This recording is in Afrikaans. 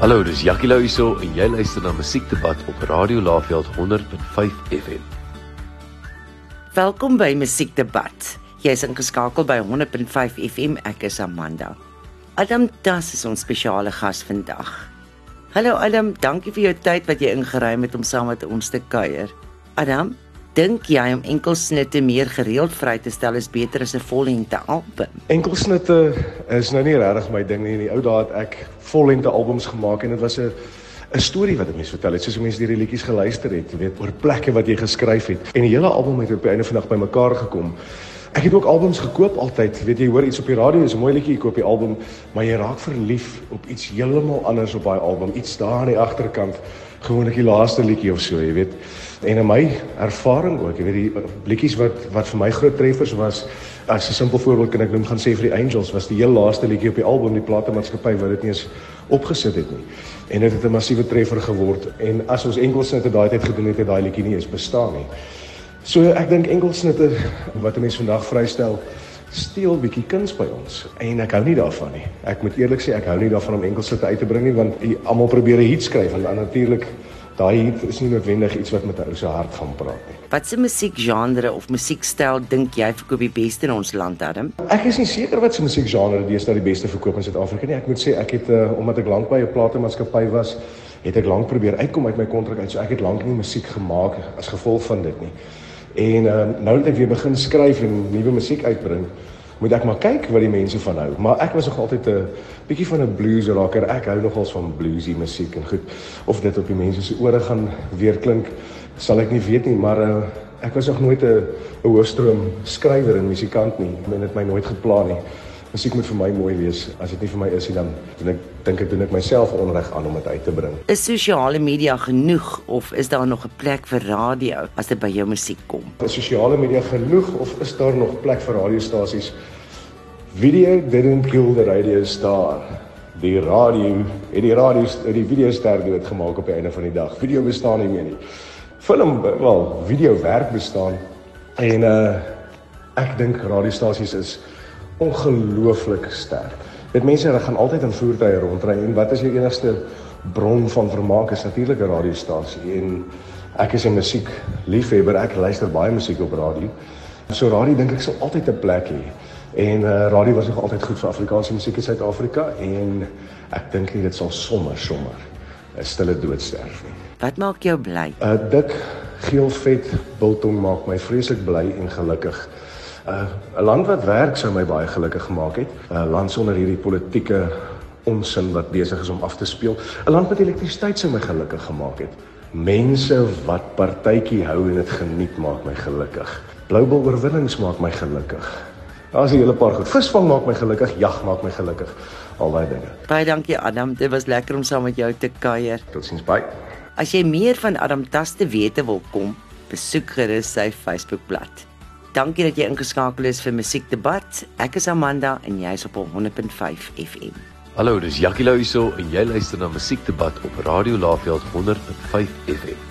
Hallo, dis Jackie Lou hierso en jy luister na Musiekdebat op Radio Laveld 100.5 FM. Welkom by Musiekdebat. Jy is ingeskakel by 100.5 FM. Ek is Amanda. Adam Das is ons spesiale gas vandag. Hallo Adam, dankie vir jou tyd wat jy ingeruim het om saam met ons te kuier. Adam, dink jy om enkelsnitte meer gereeld vry te stel is beter as 'n vollengte album? Enkelsnitte is nou nie regtig my ding nie. In die ou dae het ek vollengte albums gemaak en dit was 'n 'n storie wat 'n mens vertel het, soos mense die liedjies geluister het, jy weet, oor plekke wat jy geskryf het. En die hele album het op die einde van die dag bymekaar gekom. Ek het ook albums gekoop altyd. Weet jy, hoor iets op die radio, is 'n mooi liedjie, ek koop die album, maar jy raak verlief op iets heeltemal anders op daai album, iets daar aan die agterkant, gewoonlik die laaste liedjie of so, jy weet. En in my ervaring ook, jy weet die liedjies wat wat vir my groot treffers was, as 'n simpel voorbeeld kan ek noem gaan sê vir die Angels was die heel laaste liedjie op die album, die platemaatskappy wat dit nie eens opgesit het nie. En dit het 'n massiewe treffer geword en as ons enkelsnitte daai tyd gedoen het, het daai liedjie nie eens bestaan nie. So ek dink enkelsnitte wat 'n mens vandag vrystel steel bietjie kuns by ons en ek hou nie daarvan nie. Ek moet eerlik sê ek hou nie daarvan om enkelsnitte uit te bring nie want almal probeer 'n hit skryf en natuurlik daai hit is nie noodwendig iets wat met 'n ou se hart gaan praat nie. Watse musiekgenre of musiekstyl dink jy verkoop die beste in ons land, Adam? Ek is nie seker wat se musiekgenre nou die beste verkoop in Suid-Afrika nie. Ek moet sê ek het uh, omdat ek lank by 'n platemaatskappy was, het ek lank probeer uitkom uit my kontrak uit. So ek het lank nie musiek gemaak as gevolg van dit nie. En uh, nou dat ek weer begin skryf en nuwe musiek uitbring, moet ek maar kyk wat die mense van hou. Maar ek was nog altyd 'n bietjie van 'n blues rocker. Ek hou nogals van bluesy musiek en goed. Of dit op die mense se ore gaan weer klink, sal ek nie weet nie, maar uh, ek was nog nooit 'n hoofstroom skrywer en musikant nie. Ek het my nooit geplan nie musiek moet vir my mooi wees. As dit nie vir my is nie, dan dan ek dink ek doen ek myself onreg aan om dit uit te bring. Is sosiale media genoeg of is daar nog 'n plek vir radio as dit by jou musiek kom? Is sosiale media genoeg of is daar nog plek vir radiostasies? Video didn't kill the radio star. Die radio, en die radio, die video ster het gemaak op die einde van die dag. Video bestaan nie meer nie. Film, wel, video werk bestaan. En uh ek dink radiostasies is ongelooflik sterk. Dit mense hulle gaan altyd in voertuie rondry en wat is jou enigste bron van vermaak is natuurlik 'n radiostasie en ek is 'n musiek liefhebber. Ek luister baie musiek op radio. So radio dink ek sal altyd 'n plek hê. En uh, radio was nog altyd goed vir Afrikaanse musiek in Suid-Afrika en ek dink dit sal sommer sommer 'n stille dood sterf nie. Wat maak jou bly? 'n uh, Dik geel vet biltong maak my vreeslik bly en gelukkig. 'n uh, land wat werk sou my baie gelukkig gemaak het. 'n uh, land sonder hierdie politieke onsin wat besig is om af te speel. 'n Land met elektrisiteit sou my gelukkig gemaak het. Mense wat partytjie hou en dit geniet maak my gelukkig. Bloubal oorwinnings maak my gelukkig. Daar's 'n hele paar goed. Visvang maak my gelukkig, jag maak my gelukkig. Al daai dinge. Baie dankie Adam. Dit was lekker om saam met jou te kuier. Totsiens bye. As jy meer van Adam Tas te wete wil kom, besoek gerus sy Facebookblad. Dankie dat jy ingeskakel is vir Musiekdebat. Ek is Amanda en jy is op 100.5 FM. Hallo, dis Jackie Lou hierso en jy luister na Musiekdebat op Radio Laveld 100.5 FM.